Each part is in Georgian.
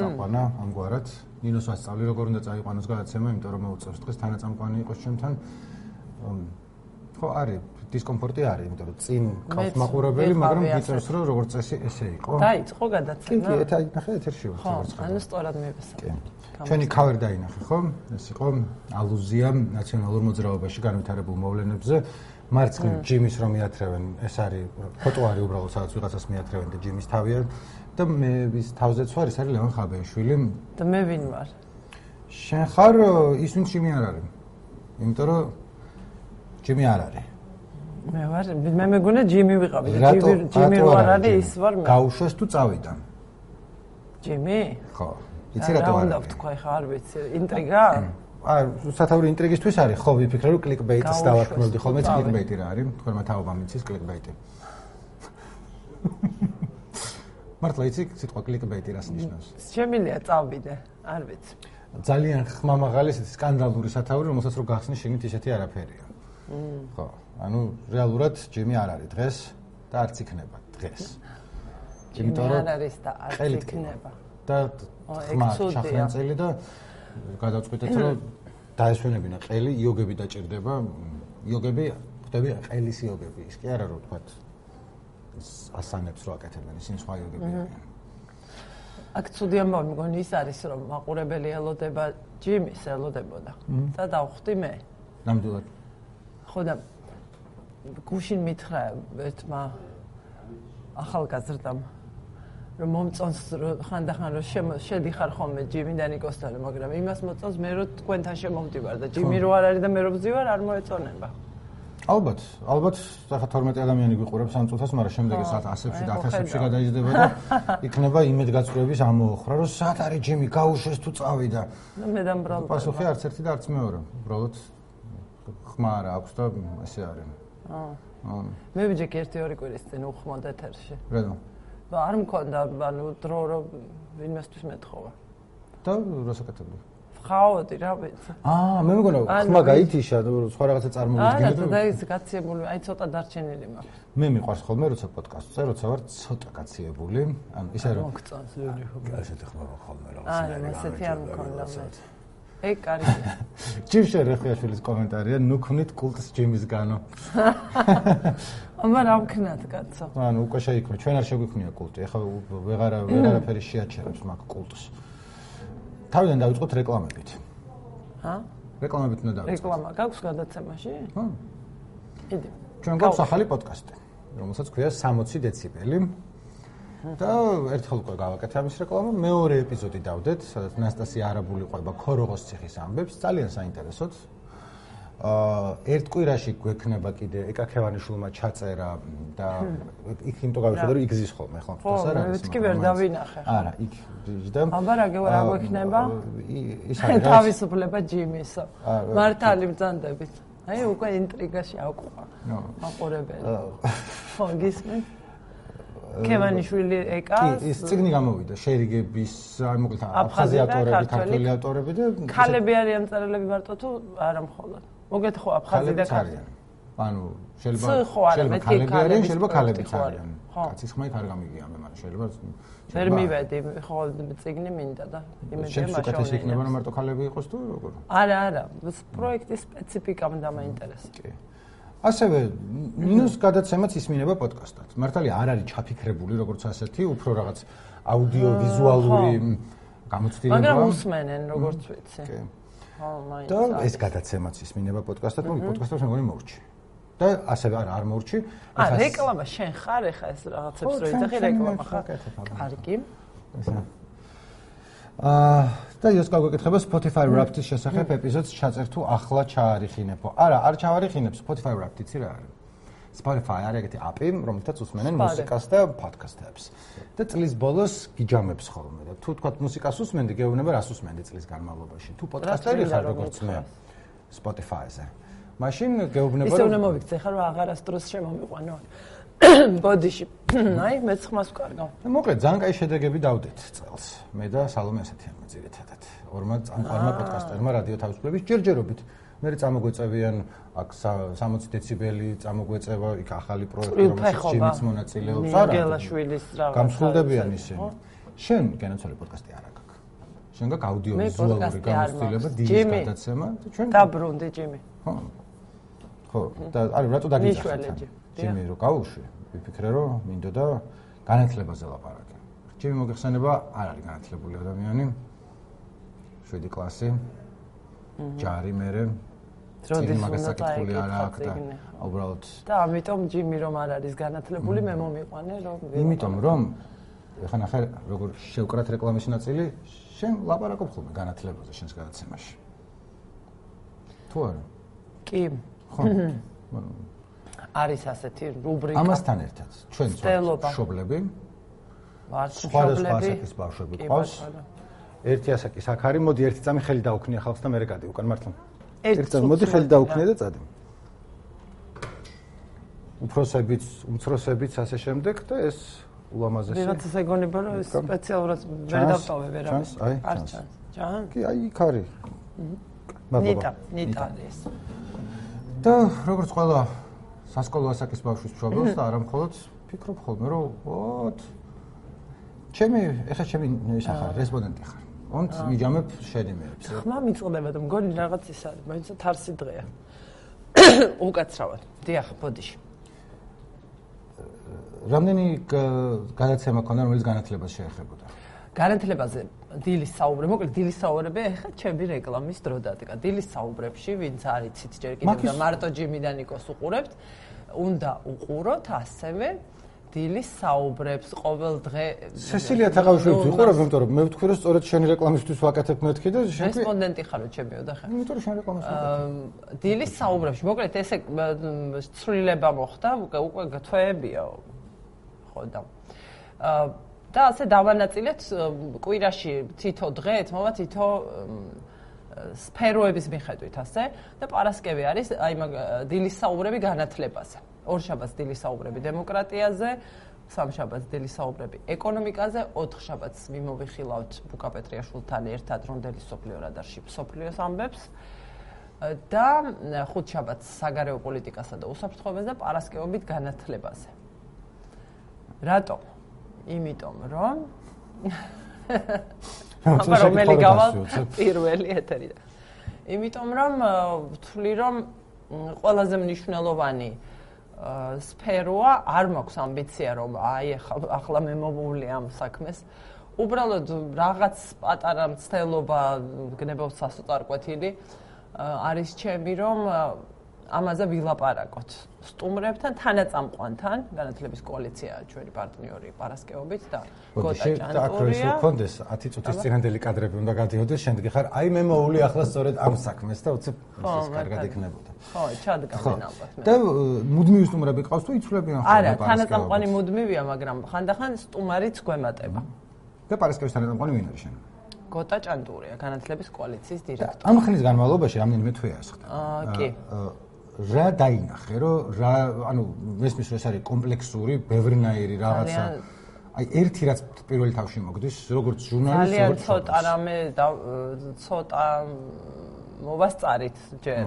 წაყვანა ამგვარად. ნინოს ვასწავლი როგორ უნდა წაიყვანოს გადაცემა, იმიტომ რომ მოუწევს დღეს თანაწამყვანი იყოს ჩემთან. ხო, არის დისკომფორტი არის, იმიტომ რომ წინ ყავს მაყურებელი, მაგრამ გიწევს რომ როგორც წესი ესე იყო. დაიწყო გადაცემა. კი, კი, ეთა ნახე ეთერში ვარ. ხო, ანუ სწორად მივესწრე. კი. ჩვენი cover დაინახე, ხო? ეს იყო ალუზია ნაციონალურ მოძრაობაში განვითარებულ მოვლენებზე. მარცხნივ ჯიმის რომ მიათრევენ, ეს არის ფოტო არის უბრალოდ სადაც ვიღაცას მიათრევენ და ჯიმის თავია და მე ის თავზეც ვარ, ეს არის ლევან ხაბეიშვილი. და მე ვინ ვარ? შენ ხარ ის ვინც ჯიმი არ არის. იმიტომ რომ ჯიმი არ არის. მე ვარ, მე მეგონა ჯიმი ვიყავი ჯიმი ჯიმი ვარ არის ის ვარ მე. გაუშვეს თუ წავიდა? ჯიმი? ხო. იცი რატო არ? უნდა ვთქვა ხა არ ვიცი, ინტრიგა? აა, სათავე ინტრიგისთვის არის, ხო, ვიფიქრე რომ კლიკბეიტს დავარქმევდი ხოლმე, კლიკბეიტი რა არის? თქვენ მათაობა მიცის კლიკბეიტი. მართლა იცი სიტყვა კლიკბეიტი რას ნიშნავს? შემილია წავიდე, არ ვიცი. ძალიან ხმამაღალი სკანდალური სათავე, რომელსაც რო გახსნი შეგნით ისეთი არაფერია. ხო, ანუ რეალურად ჯიმი არ არის დღეს და არც იქნება დღეს. იმიტომ რომ არ არის და არც იქნება. და ხმა ჩახენწელი და გადავწყვიტეთ რომ დაესვენებინა ყელი, იოგები დაჭirdება. იოგები, ხვდები, ყელის იოგები. ის კი არა რომ თქვა ასანებს რო აკეთებენ, ისინი სხვა იოგები არიან. აქ ცუდი ამბავი მგონი ის არის რომ მაყურებელი ელოდება ჯიმის ელოდებოდა და დავხვდი მე. ნამდვილად. ხო და გუშინ მითხრა ერთმა ახალგაზრდამ რომ მომწონს ხანდახან რომ შედიხარ ხოლმე ჯიმიდან იკოსტალე მაგრამ იმას მოწონს მე რომ თქვენთან შემოვდივარ და ჯიმი რო არ არის და მე რო ვზივარ არ მოეწონება ალბათ ალბათ ახლა 12 ადამიანი გიყურებს ამ წუთას მაგრამ შემდეგ ეს 100-ში და 1000-ში გადაიზრდება და იქნება იმედგაცრუების ამოხრა რომ სად არის ჯიმი გაუშვეს თუ წავიდა მე დამბრალდა პასუხი არც ერთი და არც მეორე უბრალოდ ხმა არა აქვს და ესე არის. აა. მე ვიჯეკ ერთი ორი კვირის წინ უხმოდ ეთერში. რედო? და არ მქონდა ანუ დრო რომ ვინმესთვის მეთხოვა. და რასაკეთებდი? ხაოდი რა ვიცი. აა, მე მგონა ხმა გაითიშა, სხვა რაღაცა წარმოვიდგინე და. არა, და ის გაციებული, აი ცოტა დარჩენილი მაქვს. მე მიყვარს ხოლმე როცა პოდკასტზე, როცა ვარ ცოტა გაციებული. ანუ ისე რომ მოგწონს ლული ხო. ასეთი ხმა ხოლმე რა. აა, ასეთი არ მქონდა მე. ეგ კარგია. ჯიმშე რეხიაშვილის კომენტარია, ნუ ქმნით კულტს ჯიმისგანო. ამა რა ვქნათ, კაცო? ანუ უკვე შეიქმნა, ჩვენ არ შეგვიქმნია კულტი. ეხლა ვეღარა ვეღარაფერი შეაჩერებს მაგ კულტს. თავიდან დავიწყოთ რეკლამებით. ჰა? რეკლამებით უნდა დავიწყოთ. რეკლამა გაქვს გადაცემაში? ჰა. იდი. ჩვენ გვაქვს ახალი პოდკასტი, რომელსაც ქვია 60 დეციბელი. და ერთხელ უკვე გავაკეთე ამის რეკლამა, მეორე ეპიზოდი დავდეთ, სადაც ნასტასია არაბული ყვება ქოროღოს ციხის ამბებს, ძალიან საინტერესოა. ერთ კვირაში გვექნება კიდე ეკაქევანიშვილმა ჩაწერა და იქ იმტო გავიხედე რომ იგზის ხოლმე ხო თქოს არ არის. მეთქი ვერ დავინახე. არა, იქ და აბა რა გევა რა გვექნება? ის არის თავისუფლება ჯიმისო. მართალი ბრძანდებით. აი უკვე ინტრიგაში აკვყა. მაყურებელი. ხო, გისმენთ? ქევანიშვილი ეკა კი ის ციგნი გამოვიდა შერიგების აი მოკლედ აფხაზიატორები ქართველი ავტორები და ქალები არიან წერილები მარტო თუ არა მხოლოდ მოკლედ ხო აფხაზი და ქალი ანუ შეიძლება შეიძლება ქალები არიან შეიძლება ქალებიც არიან კაცის ხმა იქ არ გამიგია მე მაგრამ შეიძლება ვერ მივედი ხო ციგნი მინდა და იმედია მაშინ შეიძლება იქნება რომ მარტო ქალები იყოს თუ როგორ? არა არა პროექტის სპეციფიკა მინდა მაინტერესებს კი ასევე ნინოს გადაცემაც ისმინება პოდკასტად. მართალია არ არის ჩაფიქრებული როგორც ასეთი, უფრო რაღაც აუდიო-ვიზუალური გამოცდილება. მაგრამ უსმენენ როგორც ვიცი. კი. და ეს გადაცემაც ისმინება პოდკასტად, მაგრამ პოდკასტებს მეგონი მოვჭი. და ასევე არა არ მოვჭი. აა რეკლამა შენ ხარ ეხა ეს რაღაცებს რო იძახი რეკლამა ხარ. კარგი. ესა აა და იოსკა გვეკითხება Spotify Wrapped-ის შესახებ ეპიზოდს ჩაწერ თუ ახლა ჩაარიხინებო. არა, არ ჩავარიხინებ Spotify Wrapped, იცი რა არის? Spotify არის ეგეთი აპი, რომელთაც უსმენენ მუსიკას და პოდკასტებს. და წლის ბოლოს გიჯამებს ხოლმე და თუ თქვა მუსიკას უსმენდი, გეუბნება რას უსმენდი წლის განმავლობაში. თუ პოდკასტერი ხარ როგორც მე Spotify-ზე. მაშინ გეუბნება რომ ისე უნდა მოვიქცე ხარ რომ აღარასდროს შემომიყვანო. ბოდიში. აი, მეც ხმას ვკარგავ. მოკლედ, ძალიან კაი შედეგები დავდეთ წელს. მე და სალომე ასეთი ამ ძირითადად. ორმა წამყვანმა პოდკასტერმა რადიო თავისუფლების ჯერჯერობით მე წამოგვეწევიან აქ 60 დეციბელი წამოგვეწევა იქ ახალი პროექტი რომელსაც ჯიმიც მონაწილეობს არა გელაშვილის რაღაც გამსხვილდებიან ისინი შენ განაცოლე პოდკასტი არ აქვს. შენ გაქვს აუდიოვიზუალური გამოცდილება, დილის გადაცემა და ჩვენ დაბრუნდი ჯიმი. ხო. ხო, და არის რატო დაგიძახე? ჯიმი რო გავუშვი, ვიფიქრე რომ მინდოდა განათლებაზე ლაპარაკი. ჯიმი მოგეხსენება, არ არის განათლებული ადამიანი. 7 კლასი. ჯარი მერე როდის მაგას საკითხული არ აქვს და უბრალოდ და ამიტომ ჯიმი რომ არ არის განათლებული მე მომიყვანე რომ იმიტომ რომ ეხლა ნახე როგორ შევკრათ რეკლამის ნაწილი შენ ლაპარაკობ ხოლმე განათლებაზე შენს გადაცემაში. თუ არა? კი. ხო. არის ასეთი რუბრიკა. ამასთან ერთად ჩვენ შობლები. ვართ შობლები. ბავშვები ყავს. ერთი ასაკის აქ არის მოდი ერთი წამი ხელი დაუქნია ხალხს და მე რეკადი უკან მართლა ერთ წამი მოდი ხელი დაუქნია და წადი. უფროსებიც უმცროსებიც ასე შემდეგ და ეს ულამაზესი ვიღაცას ეგონება რომ ეს სპეციალურად ვერ დავტოვე ვერავის აი ჩანს. ჩანს. კი აი იქ არის. ნიტა ნიტა ეს და როგორც ყველა სასკოლო ასაკის ბავშვის მშობელს და არა მხოლოდ ფიქრობ ხოლმე რომ ოთ ჩემი ეხა ჩემი ის ახლა რესპონდენტი ხარ ონთ მიჯამებ შედიმერებს ხმა მიწოდება და მგონი რაღაც ის არის მაინც თარსი დღეა უკაცრავად დიახ ბოდიში რამდენი განაცემა ქონდა რომელიც განათლებას შეეხებოდა? განათლებაზე დილის საუბრები, მოკლედ დილის საუბრები ახლა ჩემი რეკლამის დრო დადგა. დილის საუბრებში, ვინც არიცით ჯერ კიდევ და მარტო ჯიმიდან იქოს უყურებთ, უნდა უყუროთ ასევე დილის საუბრებს ყოველ დღე. სესილია თაღავიშვილი ვიყურებ, იმიტომ რომ მე ვთქვი რომ სწორედ შენი რეკლამისთვის ვაკეთებ მეთქი და შენ რესპონდენტი ხარო ჩემიო და ხა. იმიტომ რომ შენ რეკლამას ვაკეთებ. დილის საუბრებში, მოკლედ ესე ცვლილება მოხდა, უკვე თვეებია. ხო და და ასე დავანაწილეთ კვირაში თითო დღე, თმობა თითო სფეროების მიხედვით ასე და პარასკევი არის აი მაგ დილის საუბრები განათლებაზე. ორშაბათს დილის საუბრები დემოკრატიაზე, სამშაბათს დილის საუბრები ეკონომიკაზე, ოთხშაბათს მიმოვიხილავთ ბუკა პეტრიაშვილთან ერთად რონდელი სოფლიო რადარში სოფლიოს ამბებს. და ხუთშაბათს საგარეო პოლიტიკასა და უსაფრთხოებაზე და პარასკევობით განათლებაზე. რატო? იმიტომ რომ აბა რომელი გავალ პირველი ეთერიდან. იმიტომ რომ ვთვლი რომ ყველაზე მნიშვნელოვანი სფეროა, არ მაქვს ამბიცია რომ აი ახლა მე მოვული ამ საქმეს. უბრალოდ რაღაც პატარა მცდელობა გნებავს სასოწარკვეთილი არის ჩემი რომ ამაზე ვილაპარაკოთ სტუმრებთან, თანაწამყვანთან, განათლების კოალიცია ჩვენი პარტნიორი პარასკევობით და გოტა ჭანტურია. და კონდეს 10 წუთის წინანდელი კადრები უნდა გადიოდეს, შემდეგი ხარ, აი მე მოული ახლა სწორედ ამ საქმეს და უცებ ეს კარგად იქნებოდა. ხო, ჩადგამენ ალბათ მე. და მუდმივი სტუმრები ყავს თუ იცვლებიან ხოლმე პარასკევს? არა, თანაწამყვანი მუდმივია, მაგრამ ხანდახან სტუმარიც გვემატება. და პარასკევის თანაწამყვანი ვინ არის შენ? გოტა ჭანტურია, განათლების კოალიციის დირექტორი. ამ ხნის განმავლობაში რამდენიმე თვე ასხდა. აა, კი. რა დაინახე, რომ რა, ანუ მესმის რომ ეს არის კომპლექსური, ბევრნაირი რაღაცა. აი ერთი რაც პირველი თავში მოგდის, როგორც ჟურნალისტი, ძალიან ცოტა რამე ცოტა მოვასწარით ჯერ.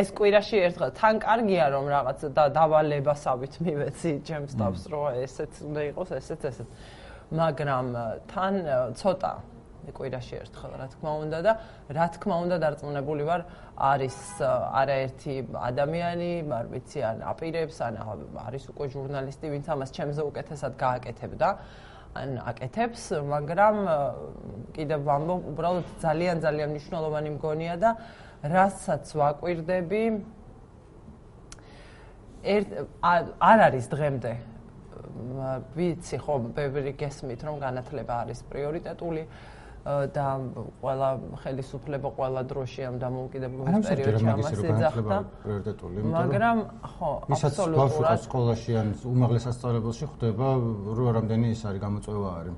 ეს კვირაში ერთხელ თან კარგია რომ რაღაც და დავალებასავით მივეცი ჩემს თავს რომ ესეც უნდა იყოს, ესეც ესეც. მაგრამ თან ცოტა კვირაში ერთხელ რა თქმა უნდა და რა თქმა უნდა დარწმუნებული ვარ არის არაერთი ადამიანი, არ ვიცი ან აპირებს ან არის უკვე ჟურნალისტი, ვინც ამას ჩემზე უკეთესად გააკეთებდა. ან აკეთებს, მაგრამ კიდევ ვამბობ, უბრალოდ ძალიან ძალიან მნიშვნელოვანი მგონია და რასაც ვაკვირდები ერთ არ არის დღემდე ვიცი ხო, ბევრი გესმით რომ განათლება არის პრიორიტეტული. და ყველა ხელისუფლება ყველა დროში ამ დამოუკიდებლობის პერიოდში ამას ეძახდა. მაგრამ ხო, აბსოლუტურად სკოლაში ან უმაღლეს სასწავლებელში ხვდება რო რამდენი ის არის გამოწვევა არის.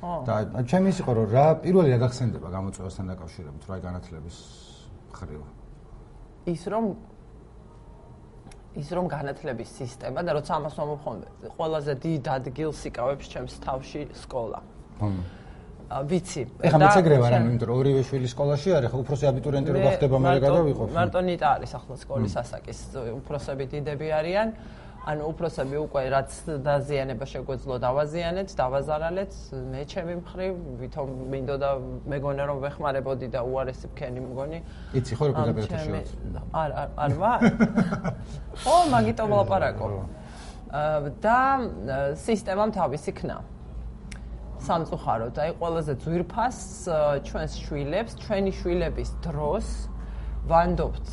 და ჩემი ის იყო რომ რა პირველი რა გახსენდება გამოწვევასთან დაკავშირებით რა განათლების ხრივ. ის რომ ის რომ განათლების სისტემა და როცა ამას მომხონდე, ყველაზე დიდ ადგილს იკავებს ჩემს თავში სკოლა. ხო. ვიცი. ეხლა მეცეგრევა რა, იმიტომ რომ ორივე შვილი სკოლაში არის, ხო უფროსი აბიტურიენტი რო გახდება მე გადავიყო. მარტო ნიტა არის ახლა სკოლის ასაკის უფროსები დიდები არიან. ანუ უფროსები უკვე რაც დაზიანება შეგვეძლო დავაზიანეთ, დავაზარალეთ, მე ჩემი მხრივ, ვითომ მინდოდა მეგონა რომ ვეხმარებოდი და უარესი ფქენი მგონი. იცი ხო როგორ გადაგეთიშოთ? არ არ არ ვარ. ო, მაგიტო ვლაპარაკო. და სისტემამ თავისი ქნა. სამწუხაროდ, აი ყველაზე ძვირფას ჩვენს შვილებს, ჩვენი შვილების დროს ვანდობთ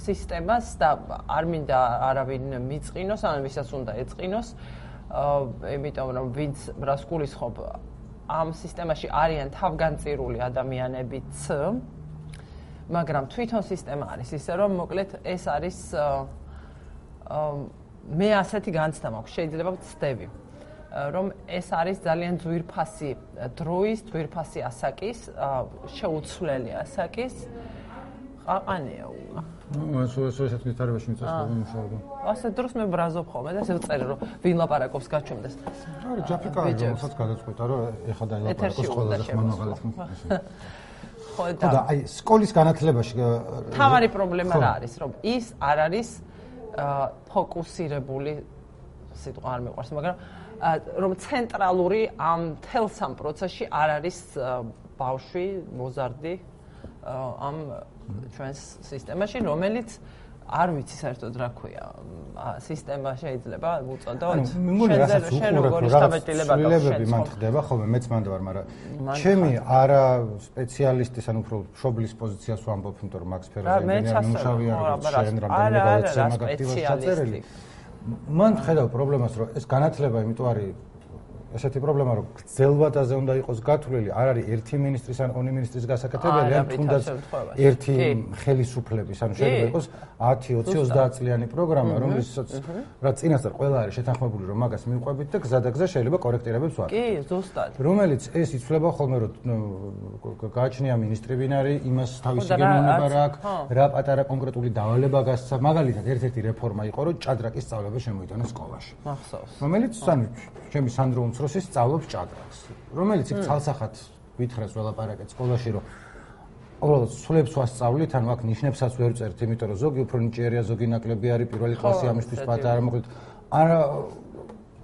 სისტემას და არ მინდა არავინ მიწინოს, ან ვისაც უნდა ეწინოს. იმიტომ რომ ვინც რას გულისხმობ ამ სისტემაში არიან თავგანწირული ადამიანებიც, მაგრამ თვითონ სისტემა არის ისე რომ მოკლედ ეს არის მე ასეთი განცდა მაქვს, შეიძლება ვწდები. რომ ეს არის ძალიან ძვირფასი დროის, ძვირფასი ასაკის, შეუცვლელი ასაკის ყაყანია უა. ნუ ეს ეს ესეთ მითარებაში მიწას რომ მუშაობა. ასე დროს მე ბრაზობ ხოლმე და ესე ვწერე რომ ვინ ლაპარაკობს გაჩვენდეს. არის ჯაფიკაა რომელსაც გადაწყვეტა რომ ეხა და ლაპარაკობს ყველაზე ხმამაღალი ხმ. ხო და აი სკოლის განათლებაში თავარი პრობლემა რა არის რომ ის არ არის ფოკუსირებული სიტყვა არ მეყვარს მაგრამ რომ ცენტრალური ამ თელს ამ პროცესში არ არის ბავშვი მოზარდი ამ ჩვენს სისტემაში, რომელიც არ ვიცი საერთოდ რა ქვია. სისტემა შეიძლება უწოდოთ. შენ როგორი შთაბეჭდილება გაქვს? მან ხდება ხოლმე, მეც მანდ ვარ, მაგრამ ჩემი არა სპეციალისტის, ანუ უფრო შობლის პოზიციას ვამბობ, იმიტომ რომ მაქს ფეროზე მე მუშავი არ შენ რამდენიმე გადაცემა მაგაქტივას ჩაწერილი. მან ხედავ პრობლემას, რომ ეს განათლება იმიტომ არის ესეთი პრობლემა რომ გძელვადაზე უნდა იყოს გათვლილი არ არის ერთი მინისტრის ან ორი მინისტრის გასაკეთებელი ან თუნდაც ერთი ხელისუფლების ანუ შეიძლება იყოს 10 20 30 წლიანი პროგრამა რომელსაც რა წინასწარ ყველა არის შეთანხმებული რომ მაგას მიყვებით და გზადაგზა შეიძლება კორექტირებებს ვარ კი ზუსტად. რომელიც ეს იცვლება ხოლმე რომ გააჩნია მინისტრი ვინ არის იმას თავისი გენონება რა აქვს რა პატარა კონკრეტული დავალება გასცა. მაგალითად ერთ-ერთი რეფორმა იყო რომ ჭადრაკის სწავლება შემოიტანა სკოლაში. მახსოვს. რომელიც ანუ ჩემი სანდრო უმცროსი სწავლობს ჭადრაკს, რომელიც იქ ცალსახად ვითხრეს ველაპარაკეთ სკოლაში, რომ უბრალოდ სულებს ვასწავლით, ანუ აქ ნიშნებსაც ვერ წერთ, იმიტომ რომ ზოგი უფრო ნიჭიერია, ზოგი ნაკლები არის პირველი კლასი ამისთვის პატარა მოკლედ. არა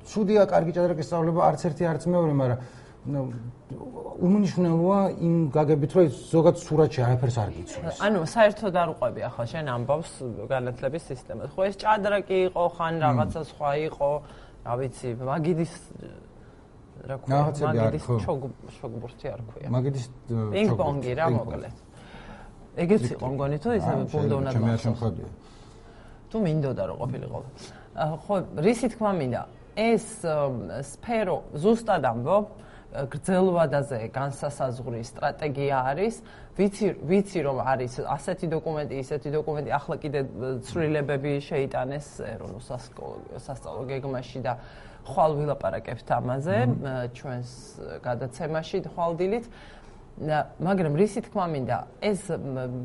ცუდია კარგი ჭადრაკის სწავლება არც ერთი არც მეორე, მაგრამ უმნიშვნელოა იმ გაგებით, რომ ზოგადად სურათში არაფერს არ გიცნობს. ანუ საერთოდ არ უყვები ახლა შენ ამბავს განათლების სისტემას. ხო ეს ჭადრაკი იყო, ხან რაღაცა სხვა იყო, რა ვიცი, მაგიდის რა ქვია მაგიდის შოგბურთი არ ქვია. მაგიდის პინგ-პონგი რა მოკლედ. ეგეც იყო მგონი თუ ისე ბუნდონა ჩემი არ შემხდია თუ მინდოდა რომ ყოფილიყო. ხო რისი თქმა მინდა ეს სფერო ზუსტად ამბობ გრძელვადაზე განსასაზღვრი სტრატეგია არის. ვიცი ვიცი რომ არის ასეთი დოკუმენტი ისეთი დოკუმენტი ახლა კიდე ცვლილებები შეიტანეს ეროვნულ სასწავლო გეგმაში და ხვალ ვილაპარაკებთ ამაზე ჩვენს გადაცემაში ხვალდილით. მაგრამ რისი თქმა მინდა ეს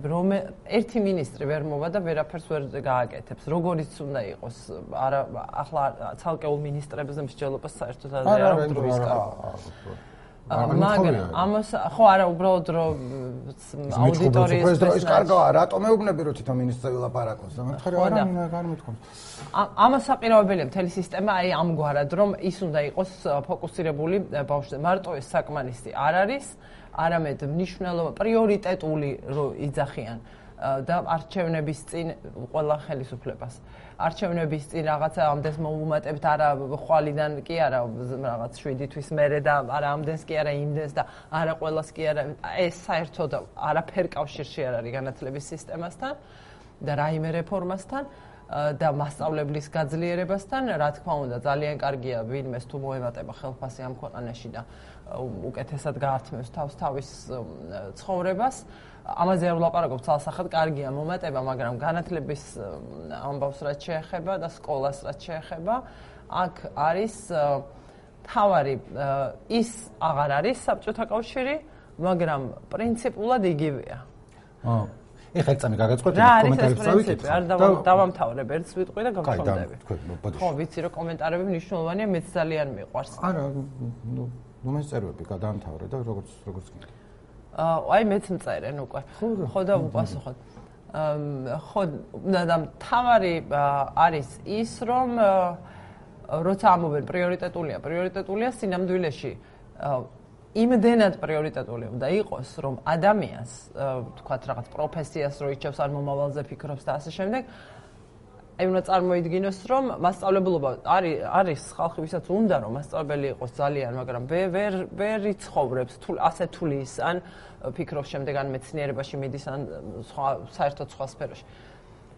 რომ ერთი ministri ვერ მოვა და ვერაფერს ვერ გააკეთებს. როგორიც უნდა იყოს არა ახლა ცალკეულ ministrებზე მსჯელობას საერთოდ არ არის დროის კარგი მაგრამ ამას ხო არა უბრალოდ რომ აუდიტორიის ეს კარგაა რატომ მეუბნები რომ თვითონ მინისტრი ვილაპარაკოს? და მეთქარი არა მინდა განმეთქოს ამას საყირავებელია მთელი სისტემა აი ამგვარად რომ ის უნდა იყოს ფოკუსირებული ბავშვზე. მარტო ეს საკმარისი არ არის არამედ მნიშვნელობა პრიორიტეტული რომ იძახიან და არჩევნების წინ ყველა ხელისუფლებას არჩევნების წინ რაღაცა ამდენს მოუმატებთ არა ხვალიდან კი არა რაღაც 7 თვის მერე და არა ამდენს კი არა იმდენს და არა ყოველას კი არა ეს საერთოდ არაფერ კავშირში არ არის განათლების სისტემასთან და რაიმე რეფორმასთან და მასშტაბლებლის გაძლიერებასთან რა თქმა უნდა ძალიან კარგია ვინმეს თუ მოემატება ხელფასი ამ ქვეყანაში და უკეთესად გაართმევს თავს თავის ცხოვრებას ამაზე არ ვლაპარაკობ თალსახად კარგია მომატება, მაგრამ განათლების ამბავს რაც შეეხება და სკოლას რაც შეეხება, აქ არის თავარი ის აღარ არის საბჭოთა კავშირი, მაგრამ პრინციპულად იგივეა. აა ეხლა წამი გაგაწყოთ კომენტარებს წავიკითხე. არ დავამთავრებ ერთ სიტყვი და გავხდები. ხო, ვიცი რომ კომენტარები მნიშვნელოვანია, მეც ძალიან მიყვარს. არა, ნუ ნუ მე წერვები გადაამთავრე და როგორც როგორც გინდა. აი მეც მწერენ უკვე. ხო და უპასუხოთ. ხო და თავარი არის ის რომ როცა ამობენ პრიორიტეტულია პრიორიტეტულია სინამდვილეში იმდენად პრიორიტეტული უნდა იყოს რომ ადამიანს თქვათ რაღაც პროფესიას რო იჩევს ან მომავალზე ფიქრობს და ასე შემდეგ აი უნდა წარმოიდგინოს რომ მასშტაბლებლობა არის არის ხალხი ვისაც უნდა რომ მასშტაბელი იყოს ძალიან მაგრამ ვერ ვერ იცხოვრებს თუ ასე თული ის ან ფიქრობს შემდეგ ან მეცნიერებაში მიდის ან სხვა საერთოდ სხვა სფეროში.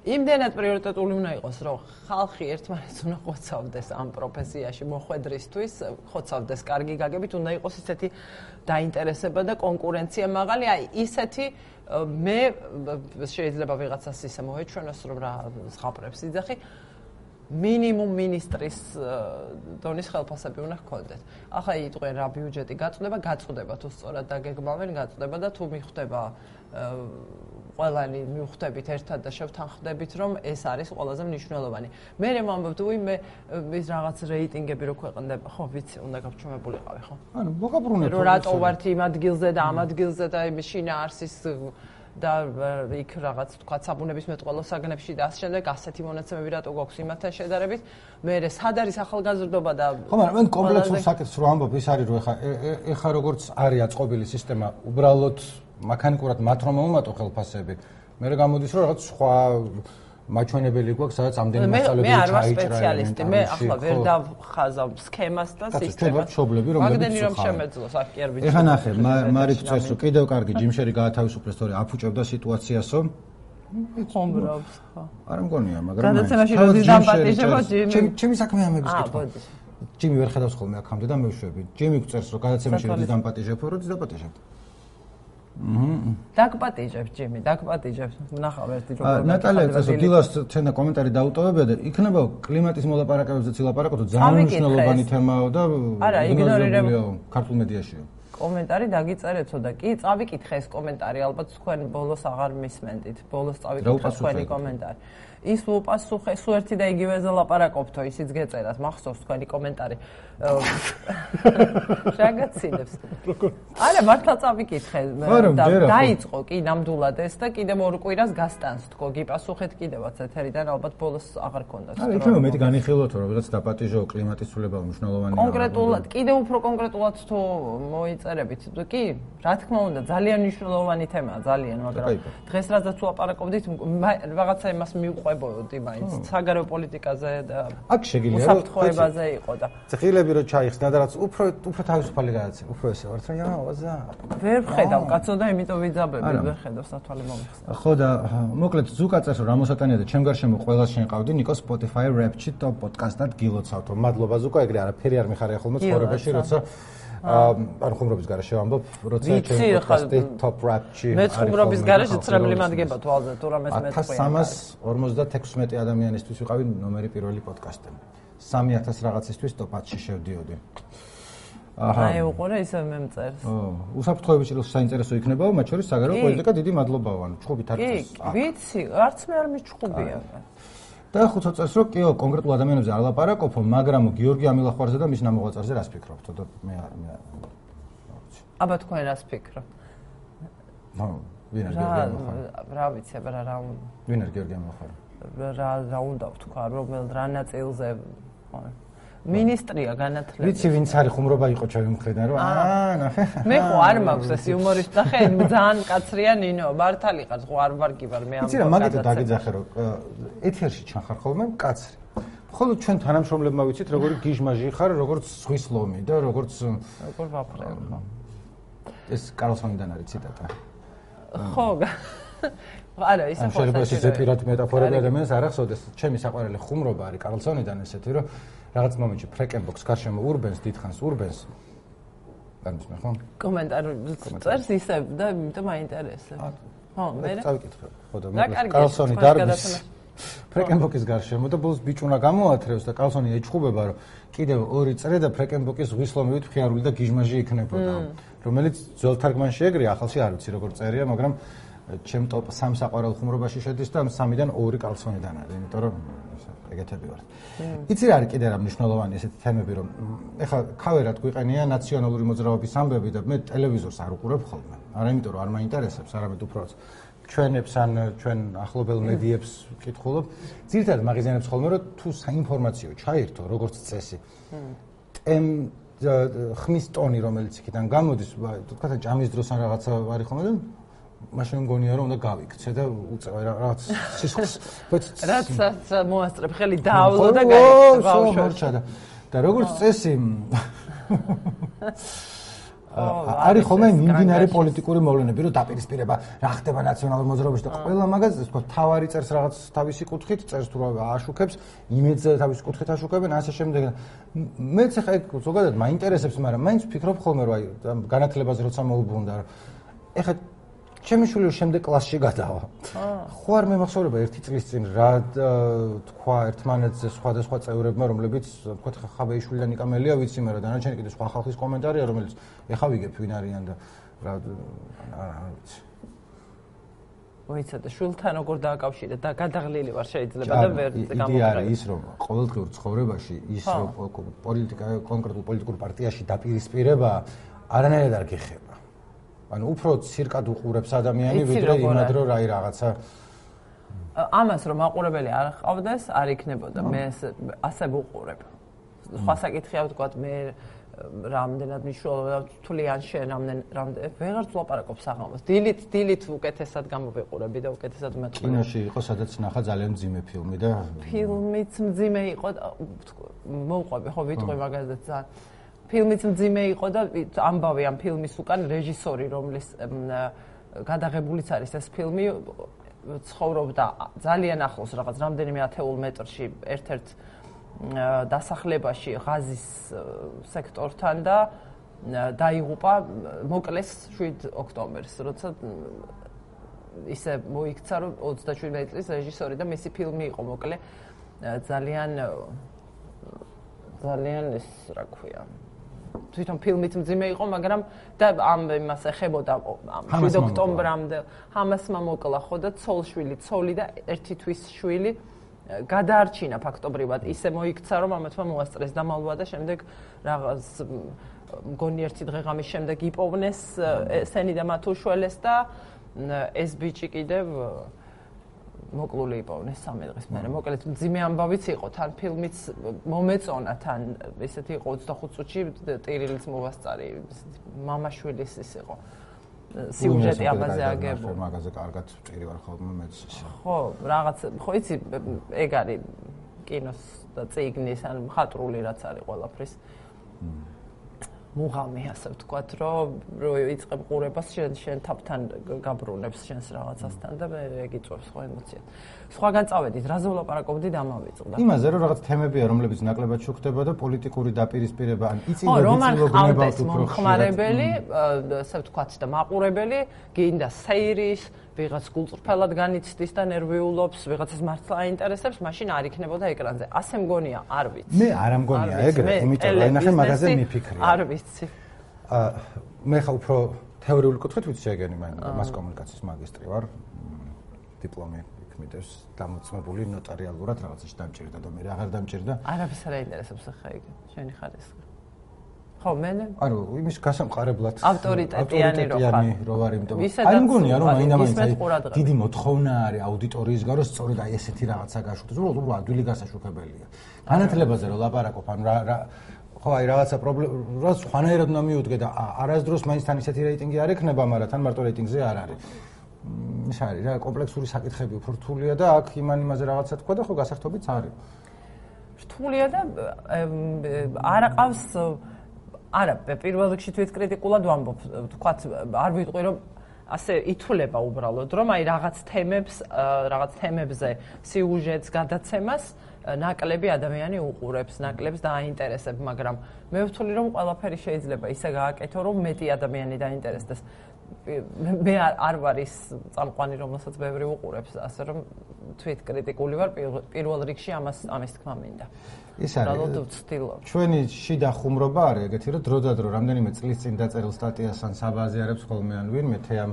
იმდენად პრიორიტეტული უნდა იყოს რომ ხალხი ერთმანეთს უნდა ხოცავდეს ამ პროფესიაში მოხვედრისთვის ხოცავდეს კარგი გაგებით უნდა იყოს ისეთი დაინტერესება და კონკურენცია მაღალი. აი ისეთი მე შეიძლება ვიღაცას ისე მოეჩვენოს რომ რა ზღაპრებს იძახი მინიმუმ ministris დონის ხელფასები უნდა ჰქონდეთ. ახლა იტყვენ რა ბიუჯეტი გაწდება, გაწდება თუ სწორად დაგეგმავენ, გაწდება და თუ მიხვდება ყველანი მიხვდებით ერთად და შევთანხმდებით, რომ ეს არის ყველაზე მნიშვნელოვანი. მე მე მომბობთ, უი მე ის რაღაც რეიტინგები რო ქვეყნდება, ხო, ვიცი, უნდა გავჩუმებულიყავი, ხო? ანუ მოგაბრუნეთ. რომ რატო ვართ იმ ადგილზე და ამ ადგილზე და იმ შინა არსის და იქ რაღაც თქვა საბუნების მეტყველო საგნებში და ასე შემდეგ ასეთი მონაცემები რატო გვაქვს იმათთან შედარებით მე რე სად არის ახალგაზრდობა და ხო მაგრამ მე კომპლექსურ საკითხს რო ამბობ ის არის რომ ეხა ეხა როგორც არის აწყობილი სისტემა უბრალოდ მექანიკურად მათ რომ მომატო ხელფასები. მე რა გამოდის რომ რაღაც სხვა მაჩვენებელი გვაქვს სადაც ამდენი მასალები ჩაიჭრა მე არ ვარ სპეციალისტი. მე ახლა ვერ დავხაზავ სქემას და სისტემას. მშობლები რომ მაგდენი რომ შემეძლოს აქ კი არ ვიცი. ეხა ნახე მარიკ წერს რომ კიდევ კარგი ჯიმშერი გაათავისუფლეს თორე აფუჭებდა სიტუაციასო. ხომრობს ხო. არ მგონია მაგრამ გადაცემაში როდის დამპატიჟებო ჯიმი? ჩემი ჩემი საქმეამების კითხვა. ჯიმი ვერ ხედავს ხოლმე აქამდე და მე ვშვები ჯიმი წერს რომ გადაცემაში როდის დამპატიჟებო როდის დამპატიჟებო დაგპატიჟებ ჯიმი, დაგპატიჟებ. ნახავ ერთი როგორ. ნატალია წესო დილას თენა კომენტარი დაუტოვებია და იქნება კლიმატის მოლაპარაკებებზე ცილაპარაკო ძალიან მნიშვნელოვანი თემაა და არა, იგნორირებ ქართულ მედიაშიო. კომენტარი დაგიწერეთო და კი წავიკითხე ეს კომენტარი, ალბათ თქვენ ბოლოს აღარ მისმენდით. ბოლოს წავიკითხე თქვენი კომენტარი. ის უპასუხე, სულ ერთი და იგივეზე ლაპარაკობთო, ისიც გეწერათ, მახსოვს თქვენი კომენტარი. შეგაცინებს. არა, მართლა წავიკითხე და დაიწყო კი ნამდვილად ეს და კიდევ ორ კვირას გასტანს თქო, გიპასუხეთ კიდევაც ეთერიდან ალბათ ბოლოს აღარ ქონდათ. არა, იქნება მეტი განიხილოთ, რომ რაღაც დაპატიჟო კლიმატის ცვლილება მნიშვნელოვანია. კონკრეტულად, კიდევ უფრო კონკრეტულად თუ მოიწერებით, კი, რა თქმა უნდა, ძალიან მნიშვნელოვანი თემაა, ძალიან, მაგრამ დღეს რაზეც ვაპარაკობდით, რაღაცა იმას მიუყვებოდი მაინც საგარეო პოლიტიკაზე და აქ შეგიძლია საფრთხეებაზე იყო და ცხილები რო ჩაიხსნა და რაც უფრო უფრო თავისუფალი გადაცემა, უფრო ესე ვარ, რა ვაზა. ვერ ხედავ კაცო და იმიტომ ვიძაბები, ვერ ხედავ სათვალე მომიხსნა. ხო და მოკლედ ზუკაცას რომ რამოსატანია და ჩემ გარშემო ყველას შენყავდი ნიკო Spotify Rap-ში და პოდკასტად გილოცავთ. მადლობა ზუკა, ეგრე არაფერი არ მიხარია ხოლმე ცხოვრებაში, როცა ანუ ხუმრობის garaშე ვამბობ, როცა ჩემი პოდკასტი Top Rap-ში მე ხუმრობის garaშე ცრემლი მადგება თვალზე, თუ რამეს მე თქვი. 1356 ადამიანისთვის ვიყავი ნომერი პირველი პოდკასტი. 3000 რაღაცისთვის ტოპ-10-ში შევდიოდი. აჰა. აი უყურე ისე მე მწერს. ო, უსაფრთხოებაში რომ საინტერესო იქნებაო, მათ შორის საგარეო პოლიტიკა დიდი მადლობაა, ანუ ჩხუბით არ წეს. კი, ვიცი, არც მე არ მიჩხუბია. და ხუთო წელს რომ კიო კონკრეტულ ადამიანებზე არ ლაპარაკობო, მაგრამ გიორგი ამილახვარზე და მის ნამოღვაწეზე რას ფიქრობთ? და მე არ მე არ. აბა თქვენ რას ფიქრობთ? ნო, ვინ არის გიორგი ამილახვარი? რა ვიცი, აბა რა ვინ არის გიორგი ამილახვარი? რა რა უნდა ვთქვა, რომელ რა ნაწილზე მინისტრია განათლების. ვიცი ვინც არის ხუმრობა იყო ჩემი მხრიდან რომ აა ნახე. მე ხო არ მაქვს ეს იუმორისტი და ხე ძალიან კაცრია ნინო, მართალი ხარ, ხო არ ვარ კი ვარ მე ამ. ვიცი რა მაგით დაგეძახე რომ ეთერში ჩახარ ხოლმე კაცრი. ხოლო ჩვენ თანამშრომლებმა ვიცით როგორი გიჟმაჟი ხარ, როგორც ზღვის ლომი და როგორც როგორ ვაფრე ხო. ეს კარლსონიდან არის ციტატა. ხო არა ისე ხო შეიძლება ეს ზეპირად მეტაფორები ადამიანს არ ახსოვდეს ჩემი საყვარელი ხუმრობა არის კარლსონიდან ესეთი რომ რაღაც მომენტში ფრეკენბოქს გარშემო ურბენს დიდხანს ურბენს გამისმე ხო? კომენტარი. წერს ისე და იმიტომ მაინტერესებს ხო მე წავიკითხე. ხო და მე კარლსონი დარბის ფრეკენბოქის გარშემო და ბოლოს ბიჭუნა გამოათრევს და კარლსონი ეჭხუბება რომ კიდევ ორი წრე და ფრეკენბოქის ღვისლომივით ფხიარული და გიჟმაჟი იქნებოდა. რომელიც ძველ თარგმანში ეგრეა ახალში არ ვიცი როგორ წერია მაგრამ ჩემ ტოპ 3 საყვარელ ხუმრობაში შედის და 3-დან 2 კალსონიდან არის, იმიტომ რომ ეგეთები ვარ. იცი რა არის კიდე რა მნიშვნელოვანი ესეთი თემები რომ ეხლა ქავერად გვიყენია ნაციონალური მოძრაობის ამბები და მე ტელევიზორს არ უყურებ ხოლმე. არა იმიტომ რომ არ მაინტერესებს, არამედ უფრო ჩვენებს ან ჩვენ ახლობელ მედიებს ვკითხულობ, ძირითადად მაგაზინებს ხოლმე რომ თუ საინფორმაციო ჩაირთო როგორც წესი. ტემ ხმის ტონი რომელიც იქიდან გამოდის, თქვა ჯამის დროს ან რაღაცა არის ხოლმე და მაშინ მგონია რომ უნდა გავიქცე და უწევ რაღაც სისხლს. რაც მოასწრებ ხელი დაავლო და გაიქცე. და როგორც წესი არის ხოლმე მიმდინარე პოლიტიკური მოვლენები, რომ დაპირისპირება რა ხდება ნაციონალურ მოძრაობაში და ყველა მაგაზე თქო თავარი წერს რაღაც თავისი კუთხით, წერს თუ რა აშუქებს, იმედზე თავისი კუთხით აშუქებენ, ასე შემდეგ. მეც ხა ეგ ზოგადად მაინტერესებს, მაგრამ მაინც ვფიქრობ ხოლმე რომ აი განათლებაზე როცა მოუბრუნდა, ეხა ჩემი შვილი შემდეგ კლასში გადავა. ხო არ მემახსოვრება ერთი წლის წინ რა თქვა ერთმანეთზე სხვადასხვა წევრებმა, რომლებიც თქვა ხაბეიშვილიდან იკამელია ვიცი, მაგრამ დანარჩენი კიდე სხვა ხალხის კომენტარია, რომელიც ეხა ვიგებ ვინ არიან და რა არა ვიცი. მოიცა და შულთან როგორ დააკავშირე და გადაღლილი ვარ შეიძლება და ვერ გამოგრა. იდეა არის ის რომ ყოველდღიურ ცხოვრებაში ის რომ პოლიტიკა კონკრეტულ პოლიტიკურ პარტიაში დაპირისპირება არანაირად არ გიხება. ანუ უფრო ცირკად უყურებს ადამიანი ვიდრე იმად რომ რაი რაღაცა ამას რომ მაყურებელი არ ყავდეს არ იქნებოდა. მე ასე ვუყურებ. სხვა საკითხია ვთქვა მე რამდენად მნიშვნელოვანია თული ან შენ რამდენ რამდენ ვეღარ ვლაპარაკობ საღამოს. დილით დილით უკეთესად გამოვიყურები და უკეთესად მეტყვი კინოში იყო სადაც ნახა ძალიან მძიმე ფილმი და ფილმიც მძიმე იყო მოუყვები. ხო ვიტყვი მაგაზე ძალიან ფილმიც მძიმე იყო და ამბავი ამ ფილმის უკან რეჟისორი რომლის გადაღებულიც არის ეს ფილმი ცხოვრობდა ძალიან ახლოს რაღაც რამდენიმე ათეულ მეტრში ერთ-ერთ დასახლებაში ღაზის სექტორთან და დაიღუპა მოკლეს 7 ოქტომბერს როცა ისე მოიქცა რომ 27 წლის რეჟისორი და მისი ფილმი იყო მოკლე. ძალიან ძალიან ეს რა ქვია თვითონ ფილმით მძიმე იყო, მაგრამ და ამ იმას ეხებოდა ამ 7 ოქტომბრამდე. ჰამასმა მოკლა ხო და ცოლშვილი, ცოლი და ერთი თვის შვილი გადაარჩინა ფაქტობრივად. ისე მოიქცა, რომ ამათმა მოასწრეს და მალვა და შემდეგ რაღაც მგონი ერთი დღე ღამის შემდეგ იპოვნეს სენი და მათუშველეს და ეს ბიჭი კიდევ მოკლული იპოვნეს სამი დღის მერე. მოკლედ ძიმე ამბავიც იყო, თან ფილმიც მომეწონა, თან ესეთი იყო 25 წუთში ტირილის მოვასწარი, მამაშვილის ის იყო. სიუჟეტი ამაზე აგებული. მაგაზე კარგად ჭირი ვარ ხოლმე მეც. ხო, რაღაც, ხო იცი, ეგ არის კინოს და ციგნის ან მხატვრული რაც არის ყველაფრის. მ მუღამი ასე ვთქვათ, რომ რო იწყებ ყურებას შენ შენ თაფთან გაბრუნებს შენს რაღაცასთან და ეგ იწვევს ხო ემოციას. სხვაგან წავედით, რა ზოლაპარაკობდი და ამავიწყდა. იმაზე რომ რაღაც თემებია, რომლებიც ნაკლებად შუქდება და პოლიტიკური დაპირისპირება ან იწილო იწილო გნებავთ უფრო ხმარებელი, ასე ვთქვათ და მაყურებელი, გინდა სეირის ვიღაც გულწრფელად განიცდის და ნერვიულობს, ვიღაცას მართლა აინტერესებს, მაშინ არ იქნებოდა ეკრანზე. ასე მგონია, არ ვიცი. მე არ ამგონია ეგრე, იმიტომ რომ ნახე მაგაზე მიფიქრია. არ ვიცი. აა მე ხა უფრო თეორიული კუთხით ვიცი ეგენი მე მას კომუნიკაციის მაგისტრი ვარ. დიპლომი იქმნებს დამოწმებული ნოტარიალურად რაღაცაში დამჭირდა და მე აღარ დამჭირდა. არაფერს არ აინტერესებს ხა ეგ. შენი ხარისხი. ხო, მე ანუ იმის გასამყარებლად ავტორიტეტიანი რო ხარ. რო ვარ, იმიტომ აი მგონია რომ აინამაინც დიდი მოთხოვნა არის აუდიტორიის გარო სწორედ აი ესეთი რაღაცა გაშუქდეს. უბრალოდ უბრალოდ ადვილი გასაშუქებელია. განათლებაზე რო ლაპარაკობ, ანუ რა რა ხო აი რაღაცა პრობლემა, რა სხვანაირად უნდა მიუდგე და არასდროს მაინც თან ისეთი რეიტინგი არ ექნება, მაგრამ თან მარტო რეიტინგზე არ არის. ის არის რა კომპლექსური საკითხები უფრო რთულია და აქ იმან იმაზე რაღაცა თქვა და ხო გასართობიც არის. რთულია და არ აყავს არა, პირველ რიგში თვითკრიტიკულად ვამბობ, თქვათ, არ ვიტყვი რომ ასე ითვლება უბრალოდ, რომ აი რაღაც თემებს, რაღაც თემებზე სიუჟეტს, გადაცემას ნაკლები ადამიანი უყურებს, ნაკლებს დააინტერესებს, მაგრამ მე ვთვლი რომ ყველაფერი შეიძლება ისე გააკეთო, რომ მეტი ადამიანი დაინტერესდეს. მე არ ვარ ის წამყვანი, რომელსაც ბევრი უყურებს, ასე რომ თვითკრიტიკული ვარ პირველ რიგში ამას ამის თქმა მინდა. ის არის ჩვენი შიდა ხუმრობა არის ეგეთი რომ დროდადრო რამდენიმე წლის წინ დაწერილ სტატიას ან საბაზიარებს ხოლმე ან ვინმე თეამ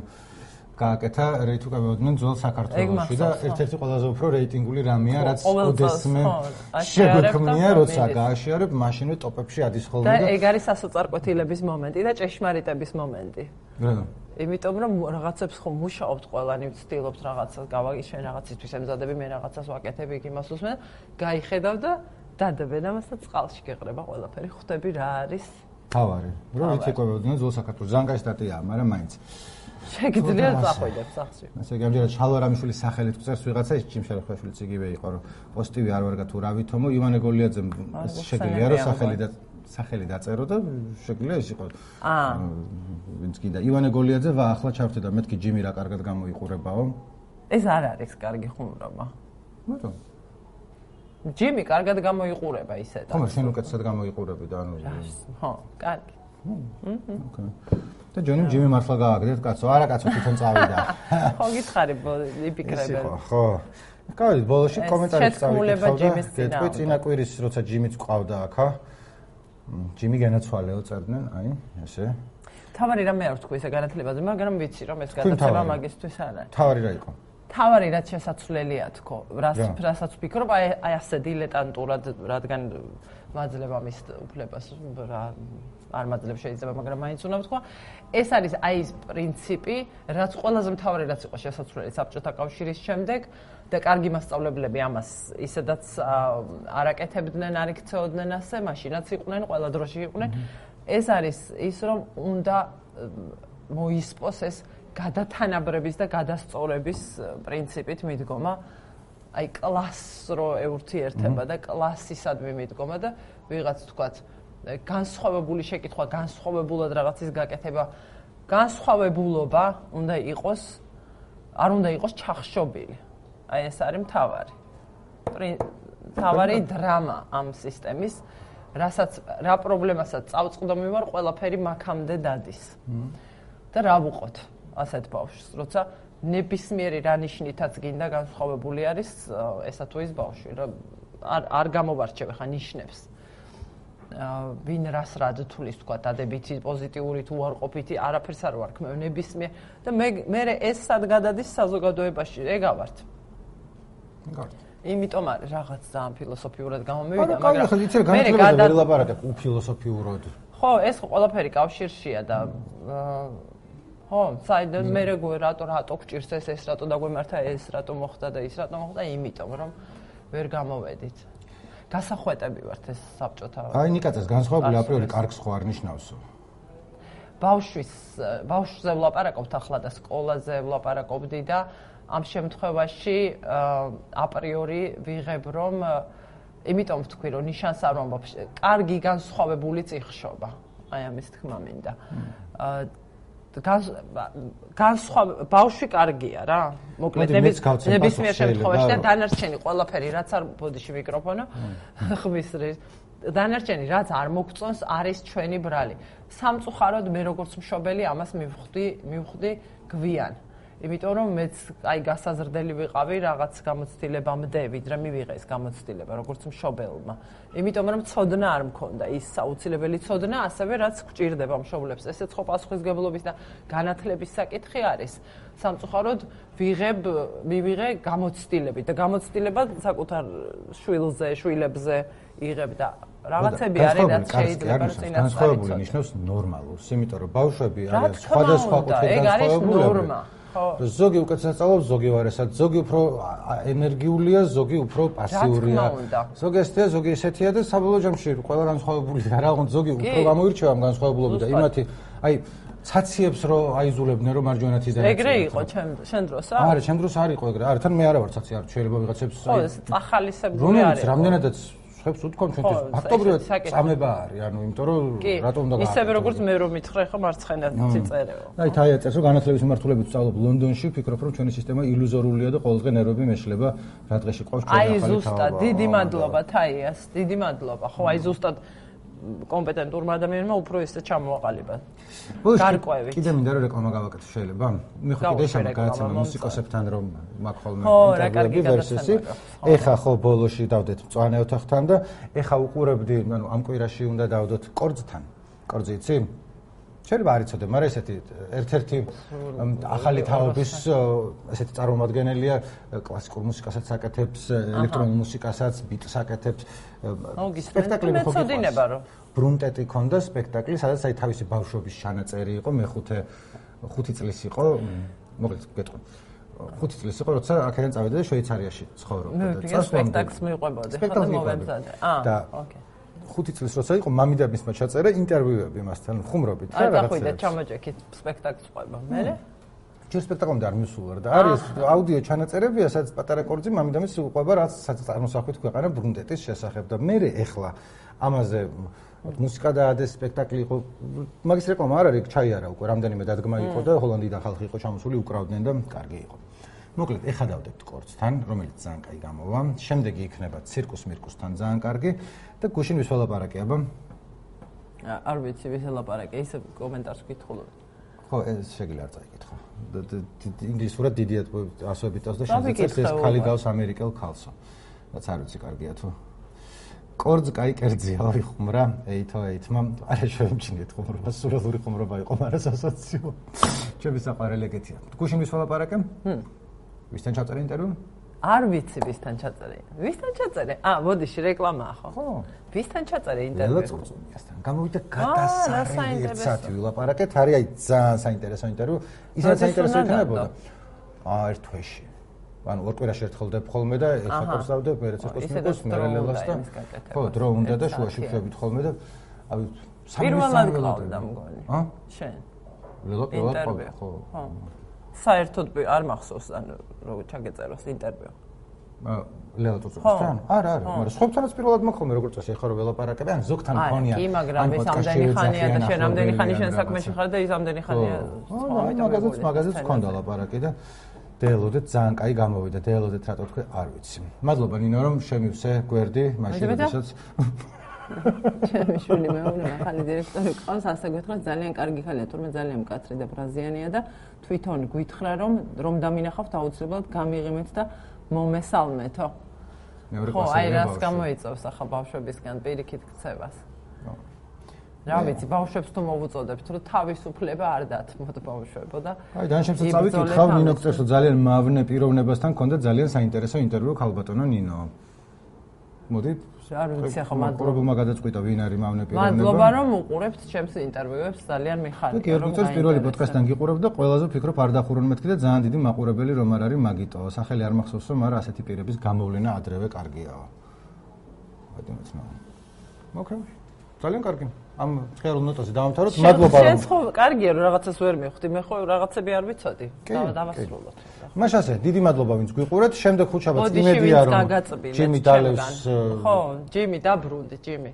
გააკეთა რეიტუ გამოდდნენ ძველ საქართველოში და ერთ-ერთი ყველაზე უფრო რეიტინგული რამეა რაც ოდესმე შეგვექმნია როცა გააშიარებ მაშინვე ტოპებში ადის ხოლმე და ეგ არის სასოწარკვეთილების მომენტი და ჭეშმარიტების მომენტი. რა? იმიტომ რომ რაღაცებს ხომ მუშაობთ ყველანი ვცდილობთ რაღაცას გავაგიშენ რაღაცისთვის ემზადები მე რაღაცას ვაკეთებ იქ იმას უსმენ გაიხედავ და დადებენ ამას და წყალში გეყრება ყველაფერი ხვდები რა არის თავარი რომ ვიცი ყვებოდნენ ზოლ საქართველოს ზანგაი სტატიაა მაგრამ მაინც შეგიძლიათ წახვიდეთ სახში. ასე გამჯერად შალვარამიშვილის სახელით წერს ვიღაცა ის ჯიმ შერხაშვილიც იგივე იყო რომ პოზიტივი არ ვარ გა თუ რა ვითომო ივანე გოლიაძემ შეგიძლია რომ სახელი და სახელი დაწერო და შეგიძლია ის იყო. აა ვინც კიდე ივანე გოლიაძე ვა ახლა ჩავთე და მეთქი ჯიმი რა კარგად გამოიყურებაო. ეს არ არის კარგი ხუმრობა. მაგრამ ჯიმი კარგად გამოიყურება ისე და. ხომ შენ უკეთესად გამოიყურები და ანუ? ხო, კარგი. და ჯონი ჯიმი მართლა გააგდეთ კაცო. არა კაცო თვითონ წავიდა. ხო გითხარი იფიქრებენ. ხო. კარგი ბოლოში კომენტარით წავიდა გეტყვი წინა კვირის როცა ჯიმიც ყავდა აქა ჯიმი განაცვალეო წერდნენ აი ესე. თავარი რამე არ თქვი ესე განათლებაზე მაგრამ ვიცი რომ ეს გადაცემა მაგისტვის არ არის. თავარი რა იყო თავარი რაც შესაძლებელია თქო რას რასაც ვფიქრობ აი აი ასე დილეტანტურად რადგან მაძლევ ამის უფლებას რა არ მაძლევ შეიძლება მაგრამ მაინც უნდა ვთქვა ეს არის აი ეს პრინციპი რაც ყველაზე მთავარი რაც იყო შესაძლებელი საბჭოთა კავშირის შემდეგ და კარგი მასწავლებლები ამას ისედაც არაკეთებდნენ არ იქცეოდნენ ასე მაშინაც იყვნენ ყველა დროში იყვნენ. ეს არის ის რომ უნდა მოისპოს ეს გადათანაბრების და გადასწორების პრინციპით მიდგომა აი კლასს რო ეურთიერთება და კლასისადმი მიდგომა და ვიღაც თქვათ განსხვავებული შეკითხვა, განსხვავებულად რაღაცის გაკეთება, განსხვავებულობა უნდა იყოს არ უნდა იყოს ჩახშობილი. აი ეს არის მთავარი. მთავარი დრამა ამ სისტემის, რასაც რა პრობლემასაც წავწყდომი ვარ, ყველაფერი მაქამდე დადის. და რა ვუყოთ ასეთ ბავშვს, როცა ნებისმიერი რანიშნითაც გინდა განსხვავებული არის ესა თუ ის ბავშვი რა არ არ გამოვარჩევ ხა ნიშნებს. ვინ რას რად თulis თქვა დადებითი პოზიტიური თუ უარყოფითი არაფერს არ ვარ ქმევ ნებისმიერ. და მე მე ეს სად გადადის საზოგადოებაში ეგავართ იმიტომ არის რაღაც ძალიან ფილოსოფიურად გამომივიდა მაგრამ მე გადა ვერ ლაპარაკებ უფილოსოფიურად ხო ეს ყველაფერი კავშირშია და ხო, საერთოდ მე როგორ რატო რატო გჭირს ეს ეს რატო დაგვემართა ეს რატო მოხდა და ის რატო მოხდა იმიტომ რომ ვერ გამოვედით. გასახვეტები ვართ ეს საბჭოთა. აი ნიკაცას განსხვავებული აპრიორი კარგს ხო არ ნიშნავსო. ბავშვის ბავშვზე ვლაპარაკობთ ახლა და სკოლაზე ვლაპარაკობდი და ამ შემთხვევაში აპრიორი ვიღებ რომ იმიტომ ვთქვი რომ ნიშანს არ მომბობს კარგი განსხვავებული წიხშობა. აი ამის თქმა მინდა. განსხვა ბავშვი კარგია რა. მოკლედ ნებისმიერ შემთხვევაში და დანარჩენი ყველაფერი რაც არ ბოდიში მიკროფონო. ხმის დანარჩენი რაც არ მოგწონს არის ჩვენი ბრალი. სამწუხაროდ მე როგორც მშობელი ამას მივხვდი მივხვდი გვიან იმიტომ რომ მეც აი გასაზრდელი ვიყავი რაღაც გამოცდილებამდე, ვიდრე მივიღე ეს გამოცდილება როგორც მშობელმა. იმიტომ რომ ცოდნა არ მქონდა, ის საუცილებელი ცოდნა, ასევე რაც გჭირდება მშობლებს. ესეც ხო პასუხისგებლობის და განათლების საკითხი არის. სამწუხაროდ ვიღებ, მივიღე გამოცდილები და გამოცდილება საკუთარ შვილზე, შვილებზე იღებ და რაღაცები არის რაც შეიძლება წინასწარი. განსხვავებული ნიშნავს ნორმალურს, იმიტომ რომ ბავშვები არიან სხვადასხვა კუთხით განსხვავებული. ზოგი უკეთესად სწავლობს, ზოგი ვარესად, ზოგი უფრო ენერგიულია, ზოგი უფრო პასიურია. ზოგი ესეთია, ზოგი ესეთია და საბოლოო ჯამში ყველა განსხვავებული არა, ოღონდ ზოგი უფრო გამოირჩევა ამ განსხვავებულობით და იმათი აი ცაციებს რო აიზულებდნენ რომ მარჯვენა თითქოს ეგრე იყო ჩემ შენ დროსა? არა, ჩემ დროს არ იყო ეგრე. არა, თან მე არა ვარ ცაცი, არ შეიძლება ვიღაცებს ხო, წახალისებული არის. რომელიც რამდენადაც ხებს უთქვამ ჩვენთვის ფაქტობრივად წამება არის ანუ იმიტომ რომ რატომ უნდა ისევე როგორც მე რომ მითხრე ხო მარცხენა ციწერეო აი თა ეწეს რომ განათლების მიმართულებით ვსწავლობ ლონდონში ვფიქრობ რომ ჩვენი სისტემა ილუზორულია და ყოველდღე ნერვები მეშლება რა დღეში ყავს ჩვენ ახალი აი ზუსტად დიდი მადლობა თაიას დიდი მადლობა. ხო აი ზუსტად კომპეტენტურმა ადამიანმა უფრო ისე ჩამოაყალიბა. გარკვევით. კიდე მინდა რომ რეკლამა გავაკეთო შეიძლება? მე ხო კიდე შემო გააცემა მუსიკოსებთან რომ მაგ ხოლმე ინტერვიუები ვერსისი. ეხა ხო ბოლოში დავდეთ მწვანე ოთახთან და ეხა უყურებდი, ანუ ამ კვირაში უნდა დავდოთ კორძთან. კორძი იცი? შეიძლება არ იცოდე, მაგრამ ესეთი ერთ-ერთი ახალი თაობის ესეთი წარმომადგენელია კლასიკურ მუსიკასაც აკეთებს, ელექტრონულ მუსიკასაც, ბიტს აკეთებს. სპექტაკლები ხო გიყვარს? ბრუნტეტი ქონდა სპექტაკლი, სადაც აი თავისი ბავშვობის ჩანაწერი იყო, მეხუთე 5 წლის იყო, მოკლედ გეტყვი. 5 წლის იყო, როცა აქედან წავედი და შვეიცარიაში ცხოვრობდა. და სპექტაკლს მიყვებოდი, ხო და მოვემზადე. აა, ოკეი. 5 წლის როცა იყო მამიდა მისმა ჩაწერა ინტერვიუები მასთან ხუმრობით რა რაღაცა. აი, დახვიდე ჩამოჭექით სპექტაკლს ყვება. მე ჯერ სპექტაკლამდე არ მისულა და არის აუდიო ჩანაწერებია, სადაც პატარა კორძი მამიდა მის უყვება რაც წარმოსახვით ქვეყანა ბრუნდეტის შესახებ და მე ეხლა ამაზე მუსიკა და ადეს სპექტაკლი იყო მაგის რეკლამა არ არის ჩაიარა უკვე რამდენიმე დადგმა იყო და ჰოლანდიიდან ხალხი იყო ჩამოსული უკრავდნენ და კარგი იყო მოკლედ ეხადავდებთ კორცთან რომელიც ძალიან კაი გამოვა. შემდეგი იქნება ცირკუს მირკუსთან ძალიან კარგი. და გუშინ ვის ველაპარაკე აბა? არ ვიცი ვის ველაპარაკე ისე კომენტარს ვკითხულობ ხო ეს შეგიძლია არ წაიკითხო. ინგლისურად დიდიათ ასოებით და შეიძლება ეს ხალი გავს ამერიკელ ქალსო. რაც არ ვიცი კარგია თუ. კორძ კაი კერძია ორი ხუმრა ეითო ეითმა. არა შევიმჩნიეთ ხუმრობა სულელური ხუმრობა იყო მაგრამ სასოციო ჩემი საყვარელი ეგეთია გუშინ ვის ვალაპარაკე ვისთან ჩაწერე ინტერვიუ? არ ვიცი ვისთან ჩაწერე. ვისთან ჩაწერე? ა მოდიში რეკლამაა ხო ხო. ვისთან ჩაწერე ინტერვიუ. ელა წურწუნიასთან გამოვიდა გადასარევი ერთსათი ვილაპარაკეთ არის აი ძალიან საინტერესო ინტერვიუ. ისაც საინტერესო იქნებოდა? აა ერთ თვეში ანუ ორ კვირაში ერთხელ დებ ხოლმე და ეხლა კურსავდებ მერეცეკოს მიყოს მერელელას და ხო დრო უნდა და შუაში ვშევით ხოლმე და აი პირველად ყავდა მგონი. ა? შენ. ველაპარაკ ხო. ხო საერთოდ არ მახსოვს ანუ როგორ ჩაგეწეროს ინტერვიუ ლეო ტუცუკთან? არა, არა, მაგრამ სხვებთანაც პირველად მოხდომე როგორც წესი, ახლა რომ ველაპარაკები, ან ზოგთან მქონია. კი, მაგრამ ეს ამდენი ხანია და შენ ამდენი ხანი შენ საქმეში ხარ და ის ამდენი ხანია. ხო, მაგაზეც, მაგაზეც მქონდა ლაპარაკი და დელოდეთ ძალიან კაი გამოვიდა. დელოდეთ რატო თქვი, არ ვიცი. მადლობა ნინო რომ შემივსე გვერდი, მაშინ როდესაც ჩემი შვილი მეუბნება ახალი დირექტორი ყავს ასე გითხრათ ძალიან კარგი ხალია თურმე ძალიან მკაცრი და ბრაზიანია და თვითონ გითხრა რომ რომ დამინახავთ აუცილებლად გამიღიმეთ და მომესალმეთო ხო? აი რას გამოიწევს ახლა ბავშვებისგან პირიქით ქცევას? რა ვიცი ბავშვებს თუ მოვუწოდებთ რომ თავისუფლება არ დათმოთ ბავშვებო და აი დანაშემსა წავიკითხავ ნინო ქცევსო ძალიან მავნე პიროვნებასთან ქონდა ძალიან საინტერესო ინტერვიუ ქალბატონო ნინო. მოდი არ ვიცი ახლა მადლობა. პრობლემა გადაწყვიტა ვინ არის მავნე პიროვნება. მადლობა რომ უყურებთ ჩემს ინტერვიუებს, ძალიან მიხარია. კი, როგორც პირველი პოდკასტთან გიყურებთ და ყველაზე ვფიქრობ არ დახურონ მეთქი და ძალიან დიდი მაყურებელი რომ არ არის მაგიტო. სახელი არ მახსოვს არა ასეთი პირების გამოვლენა ადრევე კარგიაო. ბატონო ძმა. მოკრე. ძალიან კარგი. ამ ხერულ ნოტაზე დავამთავროთ. მადლობა შენ ხო კარგია რომ რაღაცას ვერ მივხვდი, მე ხო რაღაცები არ ვიცოდი. დავასრულოთ. მაშ ასე, დიდი მადლობა ვინც გვიყურეთ. შემდეგ ხუჩაბაც იმედია რომ ჯიმი დალევს. ხო, ჯიმი დაბრუნდი, ჯიმი.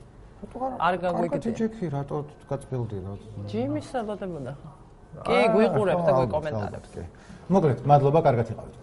არ გაგვიგდი. ჯექი რატო გაწბილდი რა? ჯიმი საბადებოდა ხო? კი, გვიყურებთ და გვიკომენტარებთ. მოკლედ, მადლობა, კარგად იყავით.